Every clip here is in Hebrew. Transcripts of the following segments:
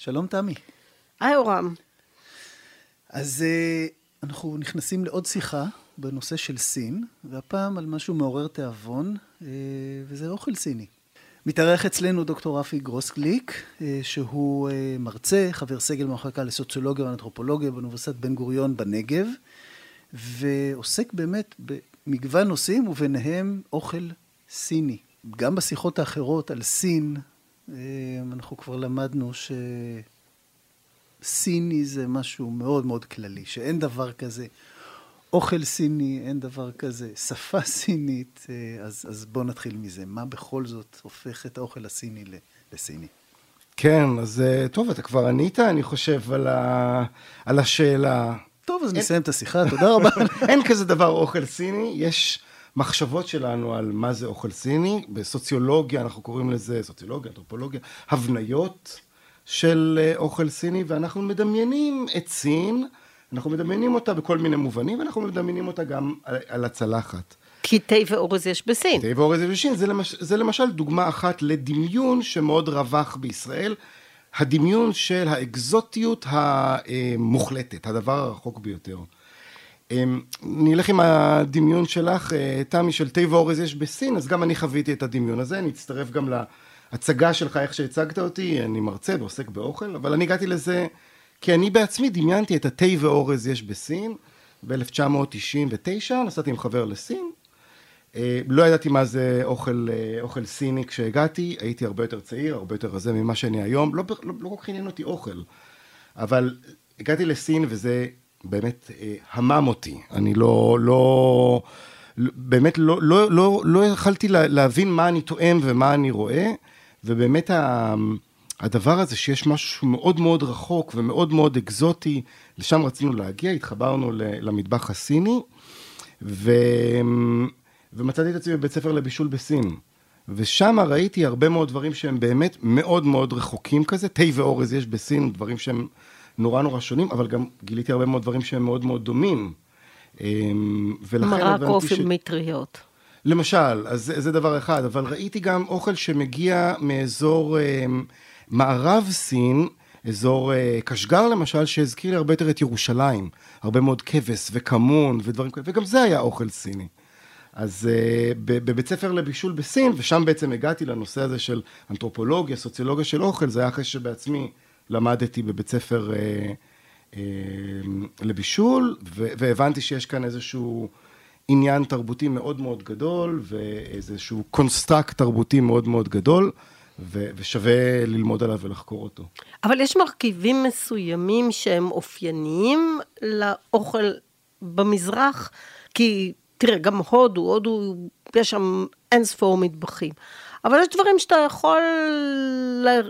שלום תמי. היי אורם. אז אה, אנחנו נכנסים לעוד שיחה בנושא של סין, והפעם על משהו מעורר תיאבון, אה, וזה אוכל סיני. מתארח אצלנו דוקטור רפי גרוסגליק, אה, שהוא מרצה, חבר סגל במחלקה לסוציולוגיה ואנתרופולוגיה באוניברסיטת בן גוריון בנגב, ועוסק באמת במגוון נושאים, וביניהם אוכל סיני. גם בשיחות האחרות על סין, אנחנו כבר למדנו שסיני זה משהו מאוד מאוד כללי, שאין דבר כזה אוכל סיני, אין דבר כזה שפה סינית, אז, אז בואו נתחיל מזה. מה בכל זאת הופך את האוכל הסיני לסיני? כן, אז טוב, אתה כבר ענית, אני חושב, על, ה... על השאלה. טוב, אז אין... נסיים את השיחה, תודה רבה. אין כזה דבר אוכל סיני, יש מחשבות שלנו על מה זה אוכל סיני, בסוציולוגיה אנחנו קוראים לזה, סוציולוגיה, אנתרופולוגיה, הבניות של אה, אוכל סיני, ואנחנו מדמיינים את סין, אנחנו מדמיינים אותה בכל מיני מובנים, ואנחנו מדמיינים אותה גם על, על הצלחת. כי תה ואורז יש בסין. תה ואורז יש בסין, זה, למש, זה למשל דוגמה אחת לדמיון שמאוד רווח בישראל, הדמיון של האקזוטיות המוחלטת, הדבר הרחוק ביותר. אמ, נלך עם הדמיון שלך, אה, תמי, של תה ואורז יש בסין, אז גם אני חוויתי את הדמיון הזה, אני אצטרף גם להצגה שלך, איך שהצגת אותי, אני מרצה ועוסק באוכל, אבל אני הגעתי לזה כי אני בעצמי דמיינתי את התה ואורז יש בסין, ב-1999, נסעתי עם חבר לסין, אה, לא ידעתי מה זה אוכל, אה, אוכל סיני כשהגעתי, הייתי הרבה יותר צעיר, הרבה יותר רזה ממה שאני היום, לא, לא, לא כל כך עניין אותי אוכל, אבל הגעתי לסין וזה באמת אה, המם אותי. אני לא, לא, באמת לא, לא, לא, לא יכלתי להבין מה אני טועם ומה אני רואה, ובאמת הדבר הזה שיש משהו מאוד מאוד רחוק ומאוד מאוד אקזוטי, לשם רצינו להגיע, התחברנו למטבח הסיני, ו... ומצאתי את עצמי בבית ספר לבישול בסין. ושם ראיתי הרבה מאוד דברים שהם באמת מאוד מאוד רחוקים כזה, תה ואורז יש בסין, דברים שהם נורא נורא שונים, אבל גם גיליתי הרבה מאוד דברים שהם מאוד מאוד דומים. אמ, מרק אופי ש... מטריות. למשל, אז זה, זה דבר אחד, אבל ראיתי גם אוכל שמגיע מאזור אה, מערב סין, אזור אה, קשגר למשל, שהזכיר לי הרבה יותר את ירושלים. הרבה מאוד כבש וכמון ודברים כאלה, וגם זה היה אוכל סיני. אז uh, בבית ספר לבישול בסין, ושם בעצם הגעתי לנושא הזה של אנתרופולוגיה, סוציולוגיה של אוכל, זה היה אחרי שבעצמי למדתי בבית ספר אה, אה, לבישול, והבנתי שיש כאן איזשהו עניין תרבותי מאוד מאוד גדול, ואיזשהו construct תרבותי מאוד מאוד גדול. ו- ושווה ללמוד עליו ולחקור אותו. אבל יש מרכיבים מסוימים שהם אופייניים לאוכל במזרח, כי תראה, גם הודו, הודו, יש שם אין ספור מטבחים. אבל יש דברים שאתה יכול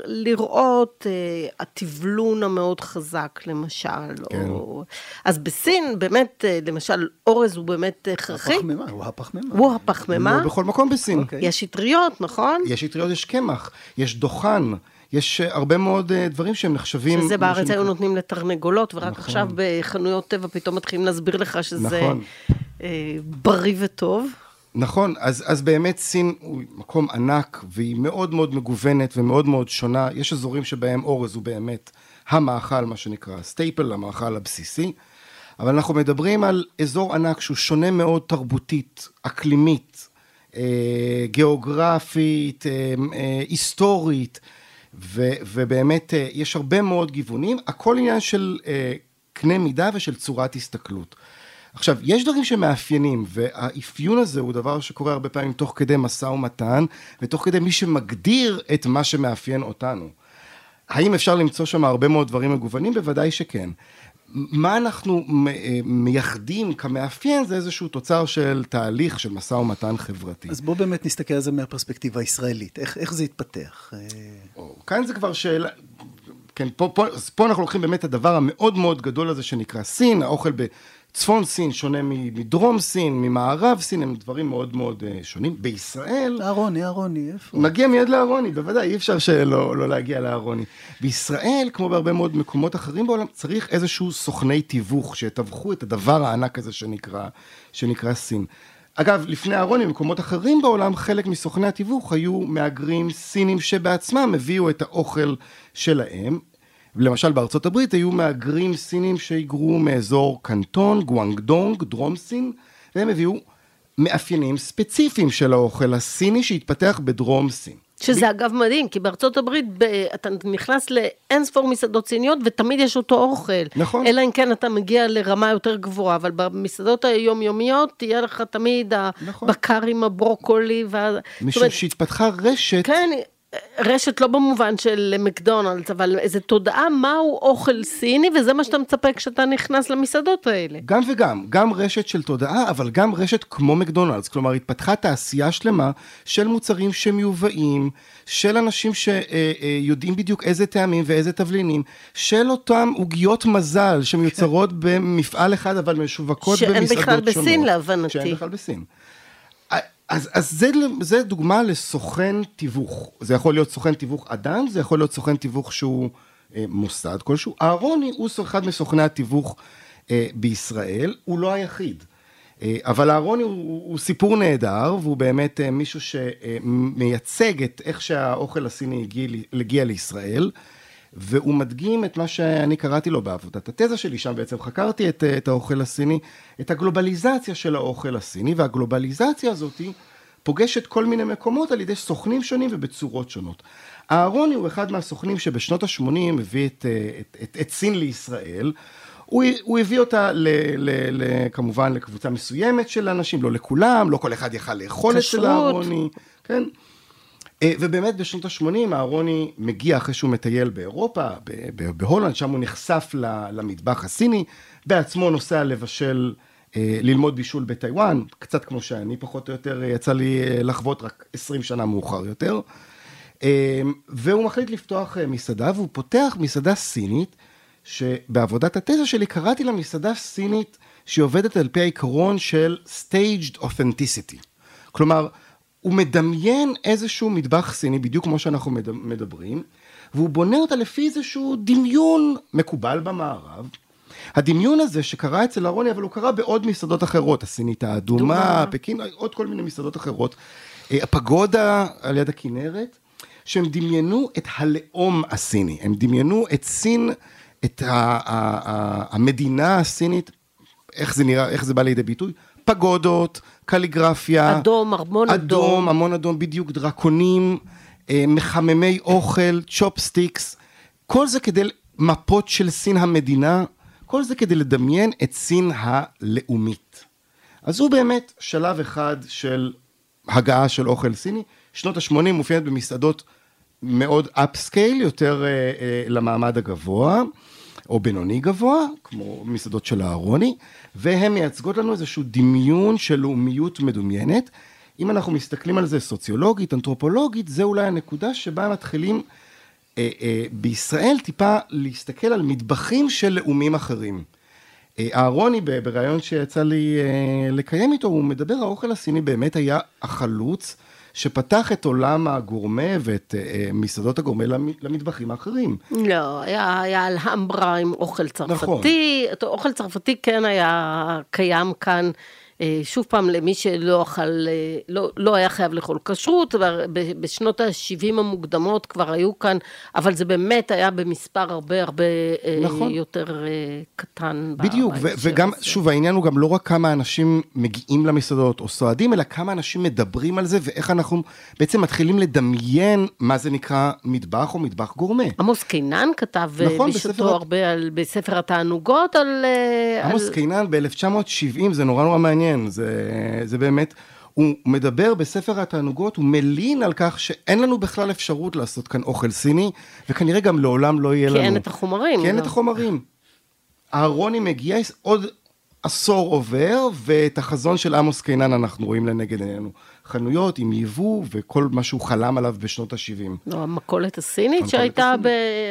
לראות, אה, הטבלון המאוד חזק למשל, כן. או... אז בסין באמת, אה, למשל, אורז הוא באמת הכרחי. הפחמימה, הוא הפחמימה. הוא הפחמימה. לא בכל מקום בסין. Okay. אוקיי. יש אטריות, נכון? יש אטריות, יש קמח, יש דוכן. יש אה, הרבה מאוד דברים שהם נחשבים... שזה בארץ היו נותנים לתרנגולות, ורק נכון. עכשיו בחנויות טבע פתאום מתחילים להסביר לך שזה נכון. בריא וטוב. נכון, אז, אז באמת סין הוא מקום ענק והיא מאוד מאוד מגוונת ומאוד מאוד שונה. יש אזורים שבהם אורז הוא באמת המאכל, מה שנקרא staple, המאכל הבסיסי. אבל אנחנו מדברים על אזור ענק שהוא שונה מאוד תרבותית, אקלימית, אה, גיאוגרפית, אה, אה, היסטורית, ו, ובאמת אה, יש הרבה מאוד גיוונים. הכל עניין של אה, קנה מידה ושל צורת הסתכלות. עכשיו, יש דברים שמאפיינים, והאפיון הזה הוא דבר שקורה הרבה פעמים תוך כדי משא ומתן, ותוך כדי מי שמגדיר את מה שמאפיין אותנו. האם אפשר למצוא שם הרבה מאוד דברים מגוונים? בוודאי שכן. מה אנחנו מייחדים כמאפיין זה איזשהו תוצר של תהליך של משא ומתן חברתי. אז בואו באמת נסתכל על זה מהפרספקטיבה הישראלית, איך, איך זה התפתח? כאן זה כבר שאלה, כן, פה, פה, פה אנחנו לוקחים באמת את הדבר המאוד מאוד גדול הזה שנקרא סין, האוכל צפון סין שונה מדרום סין, ממערב סין, הם דברים מאוד מאוד אה, שונים. בישראל... אהרוני, אהרוני, איפה? מגיע מיד לאהרוני, בוודאי, אי אפשר שלא לא להגיע לאהרוני. בישראל, כמו בהרבה מאוד מקומות אחרים בעולם, צריך איזשהו סוכני תיווך שיתווכו את הדבר הענק הזה שנקרא, שנקרא סין. אגב, לפני אהרוני, במקומות אחרים בעולם, חלק מסוכני התיווך היו מהגרים סינים שבעצמם הביאו את האוכל שלהם. למשל בארצות הברית היו מהגרים סינים שהיגרו מאזור קנטון, גואנגדונג, דרום סין, והם הביאו מאפיינים ספציפיים של האוכל הסיני שהתפתח בדרום סין. שזה ב... אגב מדהים, כי בארצות הברית ב... אתה נכנס לאין ספור מסעדות סיניות ותמיד יש אותו אוכל. נכון. אלא אם כן אתה מגיע לרמה יותר גבוהה, אבל במסעדות היומיומיות תהיה לך תמיד נכון. הבקר עם הברוקולי. וה... משום אומרת... שהתפתחה רשת. כן. רשת לא במובן של מקדונלדס, אבל איזו תודעה מהו אוכל סיני, וזה מה שאתה מצפה כשאתה נכנס למסעדות האלה. גם וגם, גם רשת של תודעה, אבל גם רשת כמו מקדונלדס. כלומר, התפתחה תעשייה שלמה של מוצרים שמיובאים, של אנשים שיודעים בדיוק איזה טעמים ואיזה תבלינים, של אותם עוגיות מזל שמיוצרות כן. במפעל אחד, אבל משווקות במסעדות שונות. שאין בכלל בסין, להבנתי. שאין בכלל בסין. אז, אז זה, זה דוגמה לסוכן תיווך. זה יכול להיות סוכן תיווך אדם, זה יכול להיות סוכן תיווך שהוא אה, מוסד כלשהו. אהרוני הוא אחד מסוכני התיווך אה, בישראל, הוא לא היחיד. אה, אבל אהרוני הוא, הוא סיפור נהדר, והוא באמת אה, מישהו שמייצג את איך שהאוכל הסיני הגיע, הגיע לישראל. והוא מדגים את מה שאני קראתי לו בעבודת התזה שלי, שם בעצם חקרתי את, את האוכל הסיני, את הגלובליזציה של האוכל הסיני, והגלובליזציה הזאת פוגשת כל מיני מקומות על ידי סוכנים שונים ובצורות שונות. אהרוני הוא אחד מהסוכנים שבשנות ה-80 הביא את, את, את, את סין לישראל. הוא, הוא הביא אותה ל, ל, ל, כמובן לקבוצה מסוימת של אנשים, לא לכולם, לא כל אחד יכל לאכול אצל אהרוני, כן? אה, ובאמת בשנות ה-80 אהרוני מגיע אחרי שהוא מטייל באירופה, בהולנד, שם הוא נחשף למטבח הסיני, בעצמו נוסע לבשל, אה, ללמוד בישול בטיוואן, קצת כמו שאני פחות או יותר אה, יצא לי לחוות רק 20 שנה מאוחר יותר. והוא מחליט לפתוח מסעדה, והוא פותח מסעדה סינית, שבעבודת התזה שלי קראתי לה מסעדה סינית שהיא עובדת על פי העיקרון של staged authenticity. כלומר, הוא מדמיין איזשהו מטבח סיני, בדיוק כמו שאנחנו מדברים, והוא בונה אותה לפי איזשהו דמיון מקובל במערב. הדמיון הזה שקרה אצל אהרוני, אבל הוא קרה בעוד מסעדות אחרות, הסינית האדומה, פקין, עוד כל מיני מסעדות אחרות. אה, הפגודה על יד הכנרת, שהם דמיינו את הלאום הסיני, הם דמיינו את סין, את המדינה הסינית, איך זה נראה, איך זה בא לידי ביטוי? פגודות, קליגרפיה. אדום, המון אדום. אדום, המון אדום, בדיוק, דרקונים, אה, מחממי אוכל, צ'ופסטיקס. כל זה כדי, מפות של סין המדינה, כל זה כדי לדמיין את סין הלאומית. אז הוא באמת שלב אחד של הגעה של אוכל סיני. שנות ה-80 מופיעת במסעדות מאוד upscale, יותר אה, אה, למעמד הגבוה. או בינוני גבוה, כמו מסעדות של אהרוני, והן מייצגות לנו איזשהו דמיון של לאומיות מדומיינת. אם אנחנו מסתכלים על זה סוציולוגית, אנתרופולוגית, זה אולי הנקודה שבה מתחילים אה, אה, בישראל טיפה להסתכל על מטבחים של לאומים אחרים. אה, אהרוני, בריאיון שיצא לי אה, לקיים איתו, הוא מדבר, האוכל הסיני באמת היה החלוץ שפתח את עולם הגורמה ואת uh, מסעדות הגורמה למטבחים האחרים. לא, היה, היה אלהמברה עם אוכל צרפתי, נכון. אוכל צרפתי כן היה קיים כאן. אה, שוב פעם, למי שלא אכל, אה, לא, לא היה חייב לאכול כשרות, בשנות ה-70 המוקדמות כבר היו כאן, אבל זה באמת היה במספר הרבה הרבה אה, נכון. יותר קטן. בדיוק, ו- וגם, הזה. שוב, העניין הוא גם לא רק כמה אנשים מגיעים למסעדות או סועדים, אלא כמה אנשים מדברים על זה, ואיך אנחנו בעצם מתחילים לדמיין מה זה נקרא מטבח או מטבח גורמה. עמוס קינן כתב נכון, בשעתו בספר... הרבה על, בספר התענוגות על... עמוס על... קינן ב-1970, זה נורא נורא מעניין. מעניין, זה, זה באמת, הוא מדבר בספר התענוגות, הוא מלין על כך שאין לנו בכלל אפשרות לעשות כאן אוכל סיני, וכנראה גם לעולם לא יהיה כי לנו. כי אין את החומרים. כי אין לא. את החומרים. אהרוני מגיע, עוד עשור עובר, ואת החזון של עמוס קינן אנחנו רואים לנגד עינינו. חנויות עם יבוא וכל מה שהוא חלם עליו בשנות ה-70. לא, המכולת הסינית שהייתה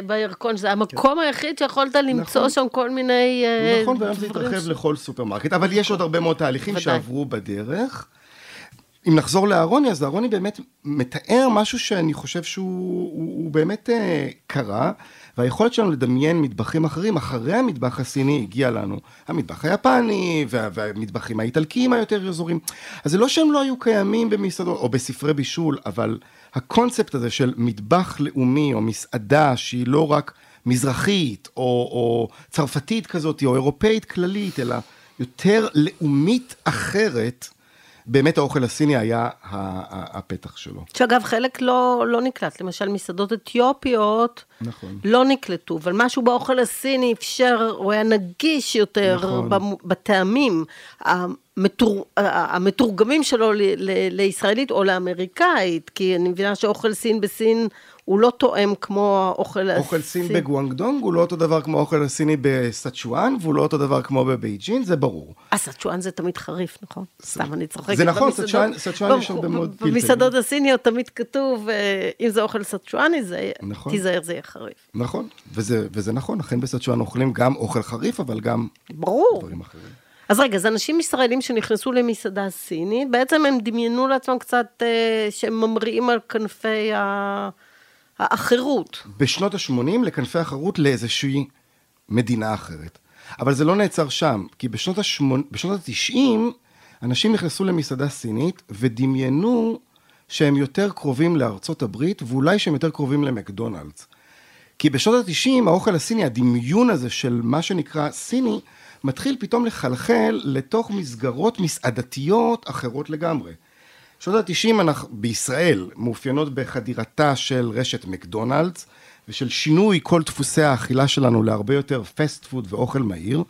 בירקון, זה המקום היחיד שיכולת למצוא נכון. שם כל מיני אה, נכון, והיום זה התרחב לכל סופרמרקט, אבל יש עוד הרבה מאוד תהליכים שעברו בדרך. אם נחזור לאהרוני, אז אהרוני באמת מתאר משהו שאני חושב שהוא הוא, הוא באמת אה, קרה, והיכולת שלנו לדמיין מטבחים אחרים, אחרי המטבח הסיני הגיע לנו המטבח היפני, וה, והמטבחים האיטלקיים היותר אזורים. אז זה לא שהם לא היו קיימים במסעדות או בספרי בישול, אבל הקונספט הזה של מטבח לאומי או מסעדה שהיא לא רק מזרחית, או, או צרפתית כזאת, או אירופאית כללית, אלא יותר לאומית אחרת, באמת האוכל הסיני היה הפתח שלו. שאגב, חלק לא, לא נקלט, למשל מסעדות אתיופיות נכון. לא נקלטו, אבל משהו באוכל הסיני אפשר, הוא היה נגיש יותר נכון. בטעמים. המתור, המתורגמים שלו ל, ל, לישראלית או לאמריקאית, כי אני מבינה שאוכל סין בסין הוא לא תואם כמו האוכל הסיני. אוכל סין בגואנגדונג הוא לא אותו דבר כמו האוכל הסיני בסצ'ואן, והוא לא אותו דבר כמו בבייג'ין, זה ברור. הסצ'ואן זה תמיד חריף, נכון? סתם, אני צוחקת. זה נכון, סצ'ואן יש הרבה מאוד פלפל. במסעדות הסיניות תמיד כתוב, אה, אם זה אוכל סצ'ואני, נכון. תיזהר, זה יהיה חריף. נכון, וזה, נכון, אכן בסצ'ואן אוכלים גם אוכל חריף, אבל גם. דברים אחרים. אז רגע, אז אנשים ישראלים שנכנסו למסעדה סינית, בעצם הם דמיינו לעצמם קצת אה, שהם ממריאים על כנפי ה... החירות. בשנות ה-80 לכנפי החירות לאיזושהי מדינה אחרת. אבל זה לא נעצר שם, כי בשנות ה-90 אנשים נכנסו למסעדה סינית ודמיינו שהם יותר קרובים לארצות הברית ואולי שהם יותר קרובים למקדונלדס. כי בשנות ה-90 האוכל הסיני, הדמיון הזה של מה שנקרא סיני, מתחיל פתאום לחלחל לתוך מסגרות מסעדתיות אחרות לגמרי. שנות ה-90 בישראל מאופיינות בחדירתה של רשת מקדונלדס ושל שינוי כל דפוסי האכילה שלנו להרבה יותר פסט פוד ואוכל מהיר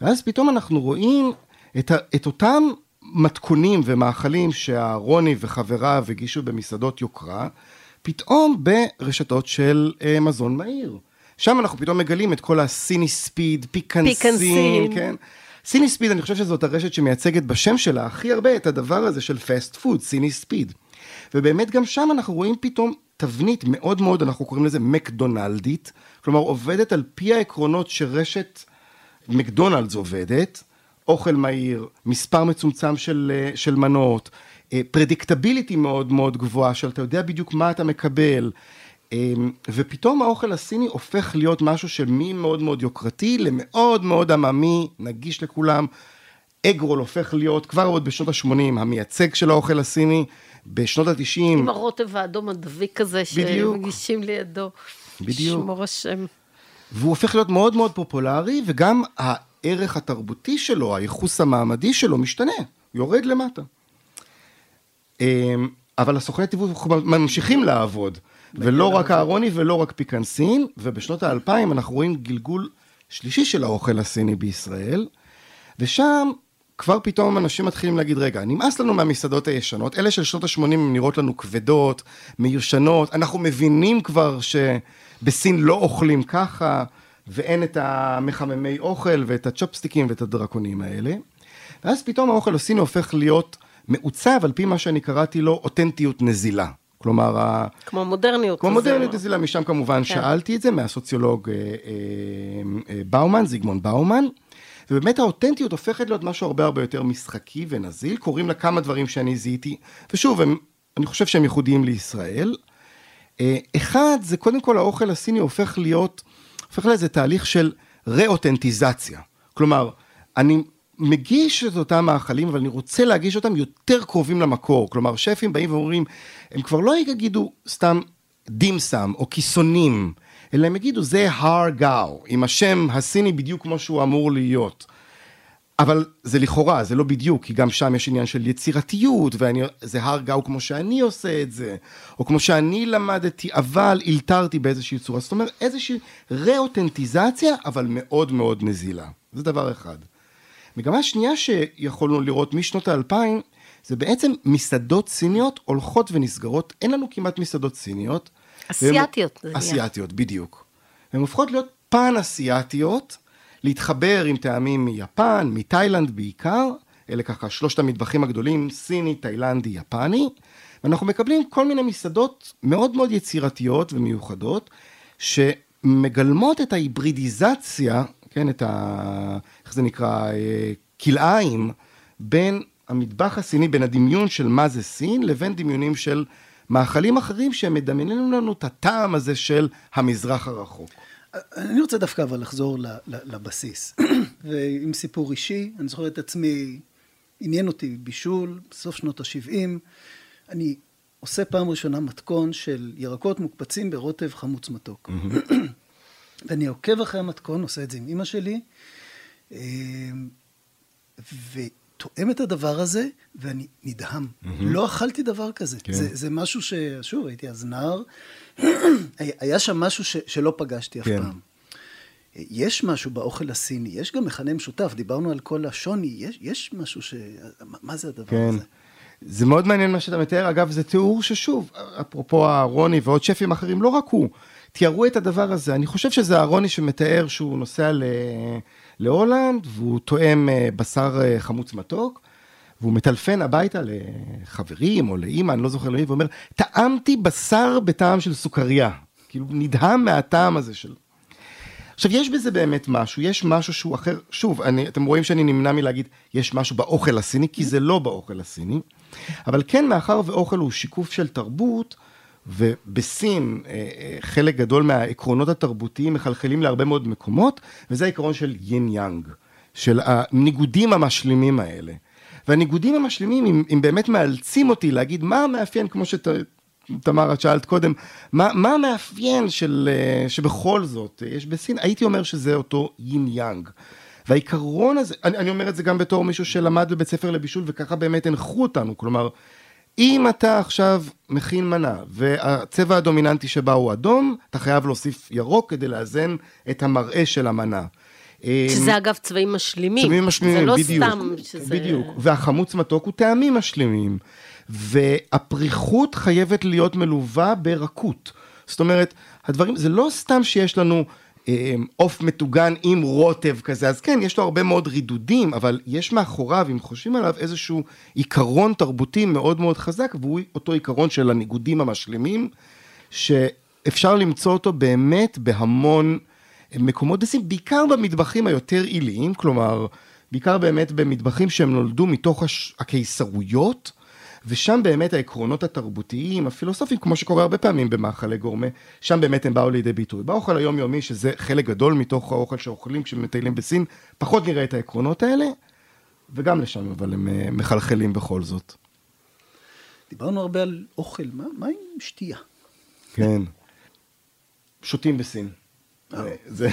ואז פתאום אנחנו רואים את, ה, את אותם מתכונים ומאכלים שהרוני וחבריו הגישו במסעדות יוקרה פתאום ברשתות של אה, מזון מהיר. שם אנחנו פתאום מגלים את כל הסיני ספיד, פיקנסין, פיקנסין. כן? סיני ספיד, אני חושב שזאת הרשת שמייצגת בשם שלה הכי הרבה את הדבר הזה של fast food, סיני ספיד. ובאמת גם שם אנחנו רואים פתאום תבנית מאוד מאוד, אנחנו קוראים לזה מקדונלדית, כלומר עובדת על פי העקרונות שרשת מקדונלדס עובדת, אוכל מהיר, מספר מצומצם של, אה, של מנות, predictability אה, מאוד מאוד גבוהה, שאתה יודע בדיוק מה אתה מקבל, ופתאום האוכל הסיני הופך להיות משהו שממאוד מאוד יוקרתי למאוד מאוד עממי, נגיש לכולם. אגרול הופך להיות כבר עוד בשנות ה-80 המייצג של האוכל הסיני, בשנות ה-90. עם הרוטב האדום הדביק הזה שמגישים לידו. בדיוק. שמור השם. והוא הופך להיות מאוד מאוד פופולרי, וגם הערך התרבותי שלו, הייחוס המעמדי שלו משתנה, יורד למטה. אבל הסוכני תיווך ממשיכים לעבוד. ולא רק אהרוני ולא רק פיקנסין, ובשנות האלפיים אנחנו רואים גלגול שלישי של האוכל הסיני בישראל, ושם כבר פתאום אנשים מתחילים להגיד, רגע, נמאס לנו מהמסעדות הישנות, אלה של שנות ה-80 הן נראות לנו כבדות, מיושנות, אנחנו מבינים כבר שבסין לא אוכלים ככה, ואין את המחממי אוכל ואת הצ'ופסטיקים ואת הדרקונים האלה. ואז פתאום האוכל הסיני הופך להיות מעוצב על פי מה שאני קראתי לו אותנטיות נזילה. כלומר... כמו מודרניות. כמו מודרניות נזילה, משם כמובן כן. שאלתי את זה, מהסוציולוג אה, אה, אה, באומן, זיגמון באומן. ובאמת האותנטיות הופכת להיות משהו הרבה הרבה יותר משחקי ונזיל, קוראים לה כמה דברים שאני זיהיתי, ושוב, הם, אני חושב שהם ייחודיים לישראל. אחד, זה קודם כל האוכל הסיני הופך להיות, הופך לאיזה תהליך של ראותנטיזציה. כלומר, אני מגיש את אותם מאכלים, אבל אני רוצה להגיש אותם יותר קרובים למקור. כלומר, שפים באים ואומרים, הם כבר לא יגידו סתם דימסם או כיסונים, אלא הם יגידו, זה הר גאו, עם השם הסיני בדיוק כמו שהוא אמור להיות. אבל זה לכאורה, זה לא בדיוק, כי גם שם יש עניין של יצירתיות, וזה הר גאו כמו שאני עושה את זה, או כמו שאני למדתי, אבל אלתרתי באיזושהי צורה. זאת אומרת, איזושהי ראותנטיזציה, אבל מאוד מאוד נזילה. זה דבר אחד. מגמה שנייה שיכולנו לראות משנות האלפיים, זה בעצם מסעדות סיניות הולכות ונסגרות, אין לנו כמעט מסעדות סיניות. אסיאתיות. והם, אסיאתיות, בדיוק. הן הופכות להיות פן אסיאתיות, להתחבר עם טעמים מיפן, מתאילנד בעיקר, אלה ככה שלושת המטבחים הגדולים, סיני, תאילנדי, יפני, ואנחנו מקבלים כל מיני מסעדות מאוד מאוד יצירתיות ומיוחדות, שמגלמות את ההיברידיזציה כן, את ה... איך זה נקרא? אה, כלאיים בין המטבח הסיני, בין הדמיון של מה זה סין, לבין דמיונים של מאכלים אחרים שהם מדמיינים לנו את הטעם הזה של המזרח הרחוק. אני רוצה דווקא אבל לחזור לבסיס. ועם סיפור אישי, אני זוכר את עצמי, עניין אותי בישול, בסוף שנות ה-70. אני עושה פעם ראשונה מתכון של ירקות מוקפצים ברוטב חמוץ מתוק. ואני עוקב אחרי המתכון, עושה את זה עם אימא שלי, אה, ותואם את הדבר הזה, ואני נדהם. Mm-hmm. לא אכלתי דבר כזה. כן. זה, זה משהו ש... שוב, הייתי אז נער, היה שם משהו ש, שלא פגשתי אף כן. פעם. יש משהו באוכל הסיני, יש גם מכנה משותף, דיברנו על כל השוני, יש, יש משהו ש... מה זה הדבר כן. הזה? זה מאוד מעניין מה שאתה מתאר, אגב, זה תיאור ששוב, אפרופו הרוני ועוד שפים אחרים, לא רק הוא, תיארו את הדבר הזה. אני חושב שזה הרוני שמתאר שהוא נוסע ל... להולנד, והוא טועם אה, בשר אה, חמוץ מתוק, והוא מטלפן הביתה לחברים או לאימא, אני לא זוכר למי, ואומר, טעמתי בשר בטעם של סוכריה. כאילו, נדהם מהטעם הזה של... עכשיו, יש בזה באמת משהו, יש משהו שהוא אחר, שוב, אני, אתם רואים שאני נמנע מלהגיד, יש משהו באוכל הסיני, כי זה לא באוכל הסיני, אבל כן, מאחר ואוכל הוא שיקוף של תרבות, ובסין אה, אה, חלק גדול מהעקרונות התרבותיים מחלחלים להרבה מאוד מקומות, וזה העיקרון של יין יאנג, של הניגודים המשלימים האלה. והניגודים המשלימים, אם, אם באמת מאלצים אותי להגיד מה המאפיין, כמו שתמר, את שאלת קודם, מה, מה המאפיין של, אה, שבכל זאת יש בסין, הייתי אומר שזה אותו יין יאנג. והעיקרון הזה, אני, אני אומר את זה גם בתור מישהו שלמד בבית ספר לבישול, וככה באמת הנחו אותנו, כלומר, אם אתה עכשיו מכין מנה, והצבע הדומיננטי שבה הוא אדום, אתה חייב להוסיף ירוק כדי לאזן את המראה של המנה. שזה אמ, אגב צבעים משלימים. צבעים משלימים, זה לא בדיוק. סתם שזה... בדיוק, והחמוץ מתוק הוא טעמים משלימים. והפריחות חייבת להיות מלווה ברכות. זאת אומרת, הדברים, זה לא סתם שיש לנו עוף מטוגן עם רוטב כזה, אז כן, יש לו הרבה מאוד רידודים, אבל יש מאחוריו, אם חושבים עליו, איזשהו עיקרון תרבותי מאוד מאוד חזק, והוא אותו עיקרון של הניגודים המשלימים, שאפשר למצוא אותו באמת בהמון מקומות דסים, בעיקר במטבחים היותר עיליים, כלומר, בעיקר באמת במטבחים שהם נולדו מתוך הקיסרויות, ושם באמת העקרונות התרבותיים, הפילוסופיים, כמו שקורה הרבה פעמים במאכלי גורמה, שם באמת הם באו לידי ביטוי. באוכל היומיומי, שזה חלק גדול מתוך האוכל שאוכלים כשמטיילים בסין, פחות נראה את העקרונות האלה, וגם לשם, אבל הם אה, מחלחלים בכל זאת. דיברנו הרבה על אוכל, מה, מה עם שתייה? כן. שותים בסין. אה. זה,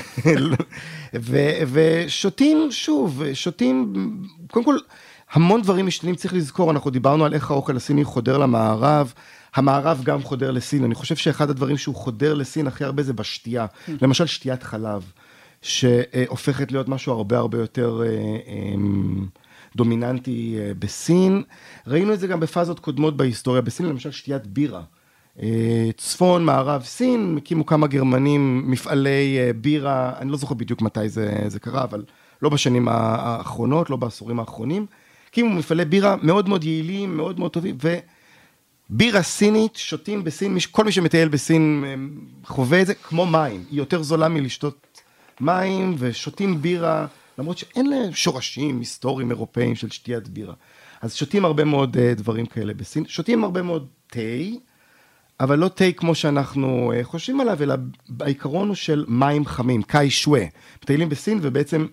ושותים, שוב, שותים, קודם כל, המון דברים משתנים, צריך לזכור, אנחנו דיברנו על איך האוכל הסיני חודר למערב, המערב גם חודר לסין, אני חושב שאחד הדברים שהוא חודר לסין הכי הרבה זה בשתייה, למשל שתיית חלב, שהופכת להיות משהו הרבה הרבה יותר אה, אמ, דומיננטי אה, בסין. ראינו את זה גם בפאזות קודמות בהיסטוריה, בסין למשל שתיית בירה. אה, צפון, מערב סין, הקימו כמה גרמנים מפעלי בירה, אני לא זוכר בדיוק מתי זה, זה קרה, אבל לא בשנים האחרונות, לא בעשורים האחרונים. הקימו מפעלי בירה מאוד מאוד יעילים, מאוד מאוד טובים, ובירה סינית, שותים בסין, כל מי שמטייל בסין אה, חווה את זה כמו מים, היא יותר זולה מלשתות מים, ושותים בירה, למרות שאין להם שורשים היסטוריים אירופאיים של שתיית בירה. אז שותים הרבה מאוד uh, דברים כאלה בסין, שותים הרבה מאוד תה, אבל לא תה כמו שאנחנו uh, חושבים עליו, אלא העיקרון הוא של מים חמים, קאי שווי. מטיילים בסין ובעצם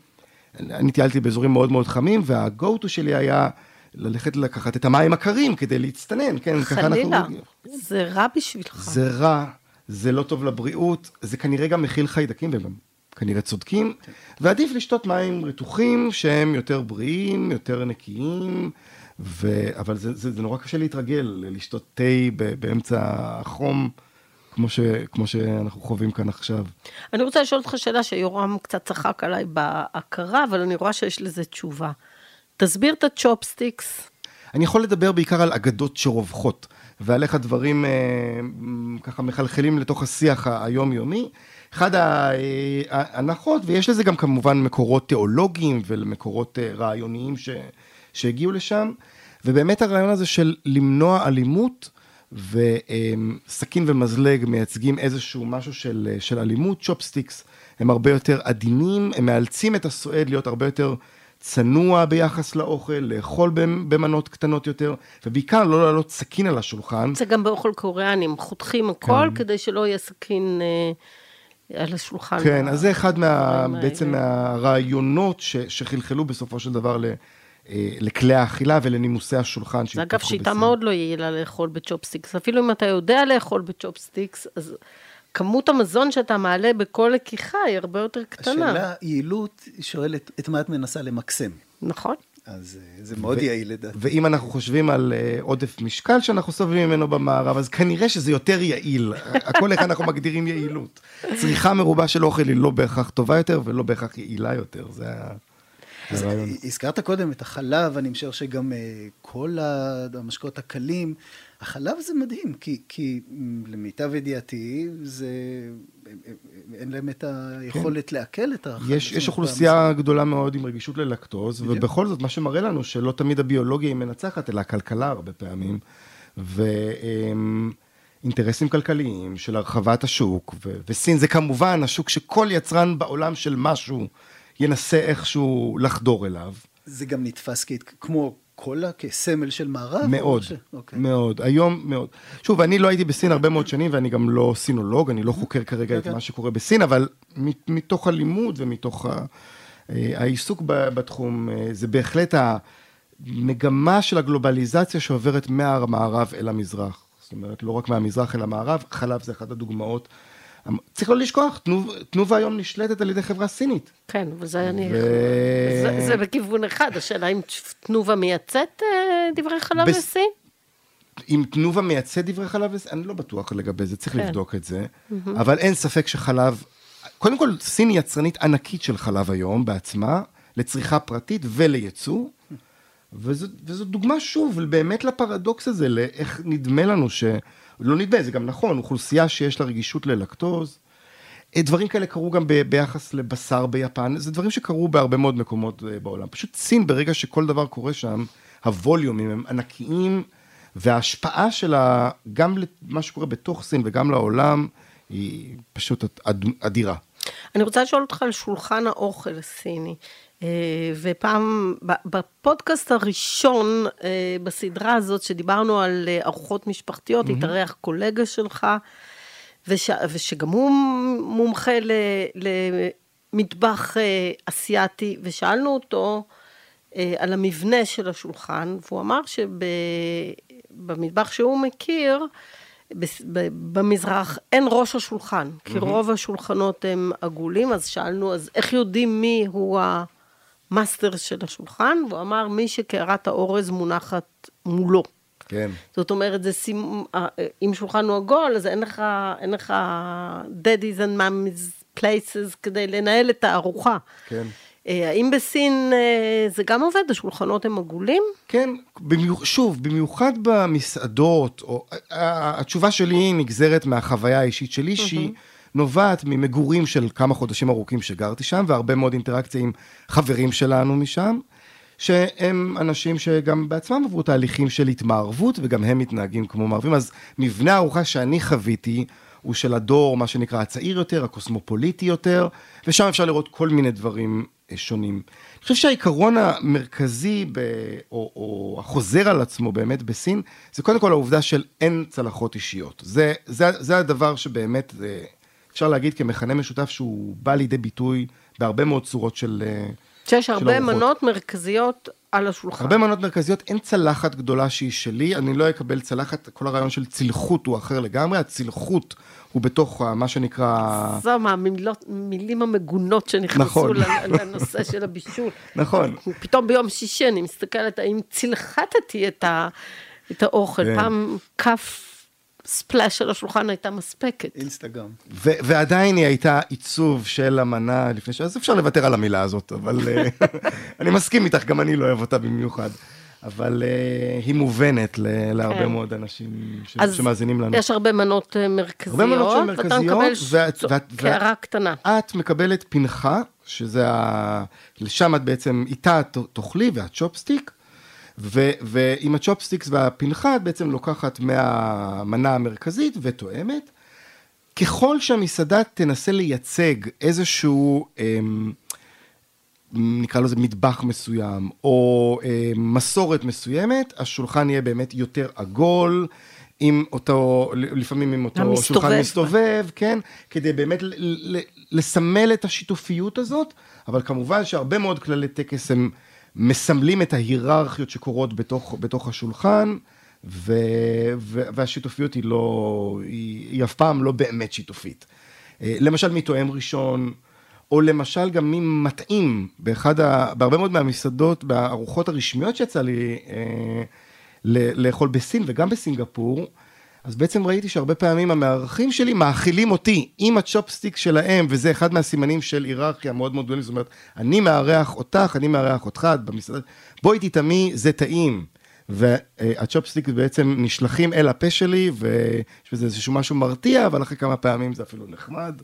אני טיילתי באזורים מאוד מאוד חמים, וה-go to שלי היה ללכת לקחת את המים הקרים כדי להצטנן, כן, ככה אנחנו... חלילה, זה רע בשבילך. זה רע, זה לא טוב לבריאות, זה כנראה גם מכיל חיידקים, והם כנראה צודקים. ועדיף לשתות מים רתוחים שהם יותר בריאים, יותר נקיים, ו... אבל זה, זה, זה נורא קשה להתרגל, לשתות תה באמצע החום. כמו, ש, כמו שאנחנו חווים כאן עכשיו. אני רוצה לשאול אותך שאלה שיורם קצת צחק עליי בהכרה, אבל אני רואה שיש לזה תשובה. תסביר את הצ'ופסטיקס. אני יכול לדבר בעיקר על אגדות שרווחות, ועל איך הדברים אה, ככה מחלחלים לתוך השיח היומיומי. אחד אה, ההנחות, ויש לזה גם כמובן מקורות תיאולוגיים ומקורות אה, רעיוניים ש, שהגיעו לשם, ובאמת הרעיון הזה של למנוע אלימות, וסכין ומזלג מייצגים איזשהו משהו של, של אלימות, צ'ופסטיקס הם הרבה יותר עדינים, הם מאלצים את הסועד להיות הרבה יותר צנוע ביחס לאוכל, לאכול במנות קטנות יותר, ובעיקר לא לעלות סכין על השולחן. זה גם באוכל קוריאני, הם חותכים הכל כן. כדי שלא יהיה סכין אה, על השולחן. כן, אז זה אחד מה, בעצם מהרעיונות ש, שחלחלו בסופו של דבר ל... אה, לכלי האכילה ולנימוסי השולחן. זה אגב שיטה. מאוד לא יעילה לאכול בצ'ופסטיקס. אפילו אם אתה יודע לאכול בצ'ופסטיקס, אז כמות המזון שאתה מעלה בכל לקיחה היא הרבה יותר קטנה. השאלה, יעילות, היא שואלת את מה את מנסה למקסם. נכון. אז אה, זה מאוד יעיל לדעתי. ואם אנחנו חושבים על אה, עודף משקל שאנחנו סובלים ממנו במערב, אז כנראה שזה יותר יעיל. הכל איך אנחנו מגדירים יעילות. צריכה מרובה של אוכל היא לא בהכרח טובה יותר ולא בהכרח יעילה יותר. זה ה- אז. הזכרת קודם את החלב, אני משער שגם אה, כל המשקאות הקלים. החלב זה מדהים, כי, כי למיטב ידיעתי, זה, אין להם את היכולת לעכל את החלב. כן. יש, יש אוכלוסייה גדולה מאוד עם רגישות ללקטוז, בדיוק. ובכל זאת, מה שמראה לנו שלא תמיד הביולוגיה היא מנצחת, אלא הכלכלה הרבה פעמים, ואינטרסים כלכליים של הרחבת השוק, ו- וסין זה כמובן השוק שכל יצרן בעולם של משהו ינסה איכשהו לחדור אליו. זה גם נתפס כ- כמו קולה, כסמל של מערב? או מאוד, ש... אוקיי. מאוד, היום מאוד. שוב, אני לא הייתי בסין הרבה מאוד שנים, ואני גם לא סינולוג, אני לא חוקר כרגע את כן. מה שקורה בסין, אבל מתוך הלימוד ומתוך ה- אה, העיסוק בתחום, אה, זה בהחלט המגמה של הגלובליזציה שעוברת מהמערב אל המזרח. זאת אומרת, לא רק מהמזרח אל המערב, חלב זה אחת הדוגמאות. צריך לא לשכוח, תנוב- תנובה היום נשלטת על ידי חברה סינית. כן, וזה אני... ו- זה, זה בכיוון אחד, השאלה אם תנובה מייצאת אה, דברי חלב בס- לסין? אם תנובה מייצא דברי חלב, אני לא בטוח לגבי זה, צריך כן. לבדוק את זה. אבל אין ספק שחלב, קודם כל, סין היא יצרנית ענקית של חלב היום בעצמה, לצריכה פרטית ולייצוא. וזו, דוגמה שוב באמת לפרדוקס הזה, לאיך נדמה לנו ש... לא נדמה, זה גם נכון, אוכלוסייה שיש לה רגישות ללקטוז. אה, דברים כאלה קרו גם ב- ביחס לבשר ביפן, זה דברים שקרו בהרבה מאוד מקומות אה, בעולם. פשוט סין, ברגע שכל דבר קורה שם, הווליומים הם ענקיים, וההשפעה שלה, גם למה שקורה בתוך סין וגם לעולם, היא פשוט אד- אדירה. אני רוצה לשאול אותך על שולחן האוכל הסיני. אה, ופעם, בפודקאסט הראשון אה, בסדרה הזאת, שדיברנו על אה, ארוחות משפחתיות, התארח קולגה שלך, וש, ושגם הוא מומחה ל, למטבח אסיאתי, ושאלנו אותו על המבנה של השולחן, והוא אמר שבמטבח שהוא מכיר, במזרח אין ראש השולחן, כי רוב השולחנות הם עגולים, אז שאלנו, אז איך יודעים מי הוא המאסטר של השולחן? והוא אמר, מי שקערת האורז מונחת מולו. כן. זאת אומרת, זה סימ... אה, אם שולחן הוא עגול, אז אין לך, אין לך daddies and mommies places כדי לנהל את הארוחה. כן. אה, האם בסין אה, זה גם עובד? השולחנות הם עגולים? כן, במיוח, שוב, במיוחד במסעדות, או, ה- התשובה שלי היא נגזרת מהחוויה האישית שלי, שהיא נובעת ממגורים של כמה חודשים ארוכים שגרתי שם, והרבה מאוד אינטראקציה עם חברים שלנו משם, שהם אנשים שגם בעצמם עברו תהליכים של התמערבות, וגם הם מתנהגים כמו מערבים. אז מבנה הארוחה שאני חוויתי, הוא של הדור, מה שנקרא הצעיר יותר, הקוסמופוליטי יותר, ושם אפשר לראות כל מיני דברים אה, שונים. אני חושב שהעיקרון המרכזי, ב, או, או החוזר על עצמו באמת בסין, זה קודם כל העובדה של אין צלחות אישיות. זה, זה, זה הדבר שבאמת, אה, אפשר להגיד כמכנה משותף שהוא בא לידי ביטוי בהרבה מאוד צורות של... אה, שיש של הרבה ארוחות. מנות מרכזיות על השולחן. הרבה מנות מרכזיות, אין צלחת גדולה שהיא שלי, אני לא אקבל צלחת, כל הרעיון של צלחות הוא אחר לגמרי, הצלחות הוא בתוך ה- מה שנקרא... זו מהמילים המגונות שנכנסו. נכון. לנושא של הבישול. נכון. פתאום ביום שישי אני מסתכלת האם צלחתתי את, ה, את האוכל. כן. פעם כף ספלאש של השולחן הייתה מספקת. אינסטגרם. ו- ועדיין היא הייתה עיצוב של המנה לפני ש... אז אפשר לוותר על המילה הזאת, אבל אה, אני מסכים איתך, גם אני לא אוהב אותה במיוחד. אבל uh, היא מובנת ל- להרבה כן. מאוד אנשים ש- אז שמאזינים לנו. יש הרבה מנות אה, מרכזיות, הרבה מנות שהן ואתה מרכזיות, ואת- ואת- קערה קטנה. את מקבלת פנחה, שזה ה... לשם את בעצם, איתה את תאכלי והצ'ופסטיק, ו... ועם הצ'ופסטיקס והפנחה את בעצם לוקחת מהמנה המרכזית ותואמת. ככל שהמסעדה תנסה לייצג איזשהו, אמ, נקרא לזה מטבח מסוים, או אה, מסורת מסוימת, השולחן יהיה באמת יותר עגול, עם אותו, לפעמים עם אותו המסתובב. שולחן מסתובב, כן? כדי באמת ל- ל- לסמל את השיתופיות הזאת, אבל כמובן שהרבה מאוד כללי טקס הם מסמלים את ההיררכיות שקורות בתוך, בתוך השולחן, ו, ו, והשיתופיות היא לא, היא, היא אף פעם לא באמת שיתופית. אה, למשל מתואם ראשון, או למשל גם ממטעים, באחד ה... בהרבה מאוד מהמסעדות, בארוחות הרשמיות שיצא לי אה, לאכול בסין וגם בסינגפור, אז בעצם ראיתי שהרבה פעמים המארחים שלי מאכילים אותי עם הצ'ופסטיק שלהם, וזה אחד מהסימנים של היררכיה מאוד מאוד גדולים, זאת אומרת, אני מארח אותך, אני מארח אותך, במסעדה, בואי תטעמי, זה טעים. והצ'ופסטיק בעצם נשלחים אל הפה שלי, ויש בזה איזשהו משהו מרתיע, אבל אחרי כמה פעמים זה אפילו נחמד.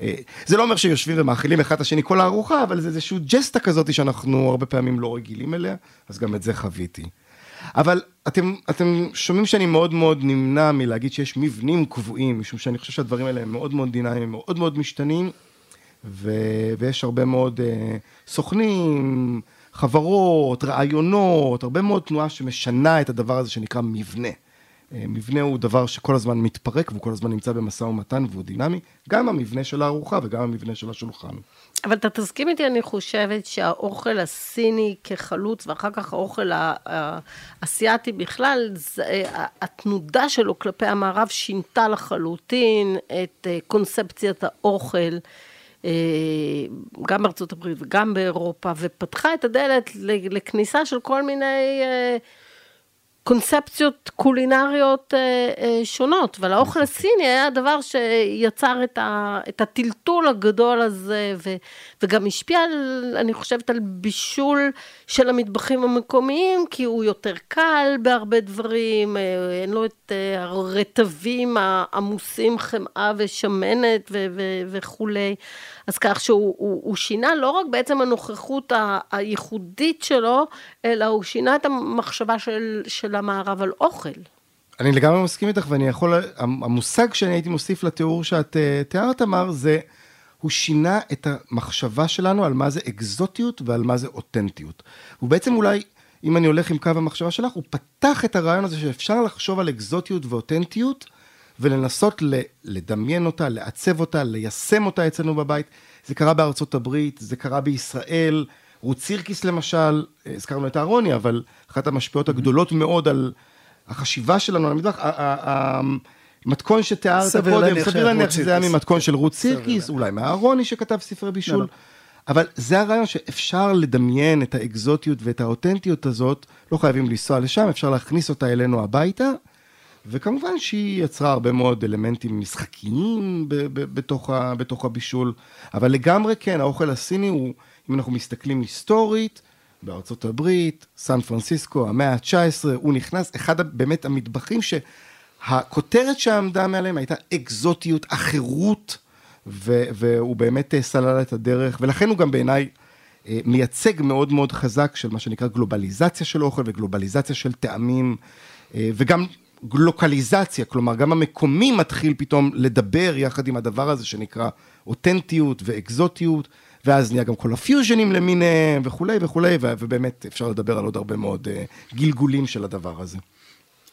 אה, זה לא אומר שיושבים ומאכילים אחד את השני כל הארוחה, אבל זה איזושהי ג'סטה כזאת שאנחנו הרבה פעמים לא רגילים אליה, אז גם את זה חוויתי. אבל אתם, אתם שומעים שאני מאוד מאוד נמנע מלהגיד שיש מבנים קבועים, משום שאני חושב שהדברים האלה הם מאוד מאוד דינמיים, מאוד מאוד משתנים, ו, ויש הרבה מאוד uh, סוכנים, חברות, רעיונות, הרבה מאוד תנועה שמשנה את הדבר הזה שנקרא מבנה. אה, מבנה הוא דבר שכל הזמן מתפרק והוא כל הזמן נמצא במשא ומתן והוא דינמי, גם המבנה של הארוחה וגם המבנה של השולחן. אבל אתה תסכים איתי, אני חושבת שהאוכל הסיני כחלוץ, ואחר כך האוכל האסייתי בכלל, אה, התנודה שלו כלפי המערב שינתה לחלוטין את אה, קונספציית האוכל. גם בארצות הברית וגם באירופה, ופתחה את הדלת לכניסה של כל מיני קונספציות קולינריות אה, אה, שונות, אבל האוכל הסיני היה הדבר שיצר את, ה, את הטלטול הגדול הזה, ו, וגם השפיע, על, אני חושבת, על בישול של המטבחים המקומיים, כי הוא יותר קל בהרבה דברים, אה, אין לו את הרטבים העמוסים חמאה ושמנת ו, ו, וכולי. אז כך שהוא הוא, הוא שינה לא רק בעצם הנוכחות הייחודית שלו, אלא הוא שינה את המחשבה של, של המערב על אוכל. אני לגמרי מסכים איתך, ואני יכול, המושג שאני הייתי מוסיף לתיאור שאת uh, תיארת, תמר, זה, הוא שינה את המחשבה שלנו על מה זה אקזוטיות ועל מה זה אותנטיות. הוא בעצם אולי, אם אני הולך עם קו המחשבה שלך, הוא פתח את הרעיון הזה שאפשר לחשוב על אקזוטיות ואותנטיות, ולנסות לדמיין אותה, לעצב אותה, ליישם אותה אצלנו בבית. זה קרה בארצות הברית, זה קרה בישראל. רות סירקיס למשל, הזכרנו את אהרוני, אבל אחת המשפיעות הגדולות מאוד על החשיבה שלנו על המטבח, המתכון שתיארת קודם, סביר להניח שזה היה ממתכון של רות סירקיס, אולי מאהרוני שכתב ספרי בישול. לא, לא. אבל זה הרעיון שאפשר לדמיין את האקזוטיות ואת האותנטיות הזאת, לא חייבים לנסוע לשם, אפשר להכניס אותה אלינו הביתה, וכמובן שהיא יצרה הרבה מאוד אלמנטים משחקיים בתוך, ה, בתוך הבישול, אבל לגמרי כן, האוכל הסיני הוא, אם אנחנו מסתכלים היסטורית, בארצות הברית, סן פרנסיסקו, המאה ה-19, הוא נכנס, אחד באמת המטבחים שהכותרת שעמדה מעליהם הייתה אקזוטיות, החירות, ו- והוא באמת אה, סלל את הדרך, ולכן הוא גם בעיניי אה, מייצג מאוד מאוד חזק של מה שנקרא גלובליזציה של אוכל וגלובליזציה של טעמים, אה, וגם גלוקליזציה, כלומר גם המקומי מתחיל פתאום לדבר יחד עם הדבר הזה שנקרא אותנטיות ואקזוטיות, ואז נהיה גם כל הפיוז'נים למיניהם וכולי וכולי, ובאמת אפשר לדבר על עוד הרבה מאוד uh, גלגולים של הדבר הזה.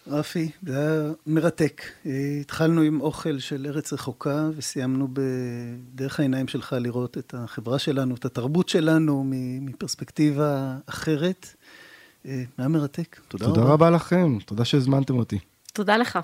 רפי, זה היה מרתק. אה, התחלנו עם אוכל של ארץ רחוקה וסיימנו בדרך העיניים שלך לראות את החברה שלנו, את התרבות שלנו מפרספקטיבה אחרת. אה, היה מרתק. תודה, תודה רבה. תודה רבה לכם, תודה שהזמנתם אותי. תודה לך.